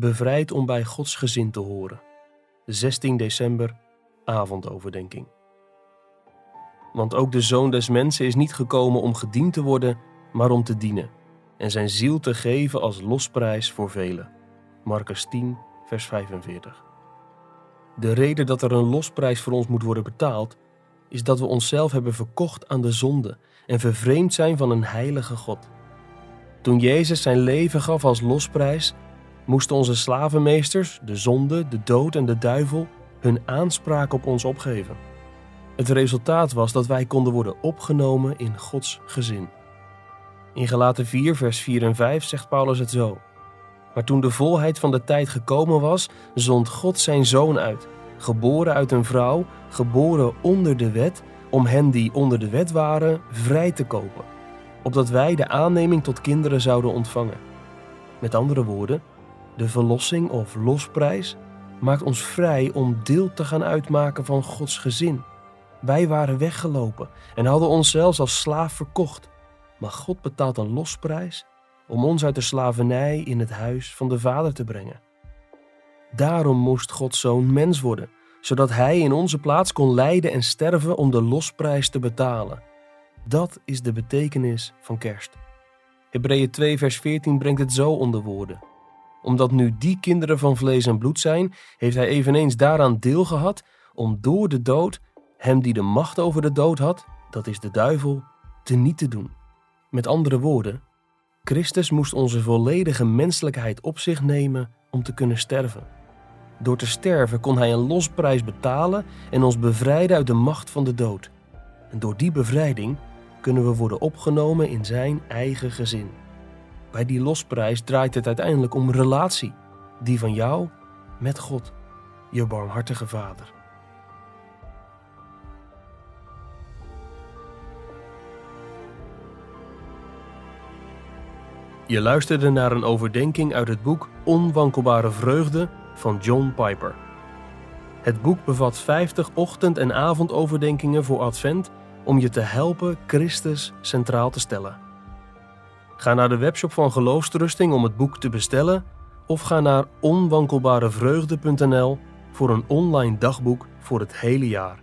bevrijd om bij Gods gezin te horen. 16 december, avondoverdenking. Want ook de Zoon des Mensen is niet gekomen om gediend te worden, maar om te dienen en zijn ziel te geven als losprijs voor velen. Marcus 10, vers 45. De reden dat er een losprijs voor ons moet worden betaald, is dat we onszelf hebben verkocht aan de zonde en vervreemd zijn van een heilige God. Toen Jezus zijn leven gaf als losprijs, moesten onze slavenmeesters, de zonde, de dood en de duivel, hun aanspraak op ons opgeven. Het resultaat was dat wij konden worden opgenomen in Gods gezin. In Galaten 4, vers 4 en 5 zegt Paulus het zo. Maar toen de volheid van de tijd gekomen was, zond God zijn zoon uit, geboren uit een vrouw, geboren onder de wet, om hen die onder de wet waren vrij te kopen, opdat wij de aanneming tot kinderen zouden ontvangen. Met andere woorden, de verlossing of losprijs maakt ons vrij om deel te gaan uitmaken van Gods gezin. Wij waren weggelopen en hadden ons zelfs als slaaf verkocht. Maar God betaalt een losprijs om ons uit de slavernij in het huis van de Vader te brengen. Daarom moest Gods zoon mens worden, zodat hij in onze plaats kon lijden en sterven om de losprijs te betalen. Dat is de betekenis van kerst. Hebreeën 2 vers 14 brengt het zo onder woorden. Omdat nu die kinderen van vlees en bloed zijn, heeft hij eveneens daaraan deel gehad om door de dood hem die de macht over de dood had, dat is de duivel, te niet te doen. Met andere woorden, Christus moest onze volledige menselijkheid op zich nemen om te kunnen sterven. Door te sterven kon hij een losprijs betalen en ons bevrijden uit de macht van de dood. En door die bevrijding kunnen we worden opgenomen in zijn eigen gezin. Bij die losprijs draait het uiteindelijk om relatie, die van jou met God, je barmhartige Vader. Je luisterde naar een overdenking uit het boek Onwankelbare Vreugde van John Piper. Het boek bevat 50 ochtend- en avondoverdenkingen voor Advent om je te helpen Christus centraal te stellen. Ga naar de webshop van Geloofstrusting om het boek te bestellen of ga naar onwankelbarevreugde.nl voor een online dagboek voor het hele jaar.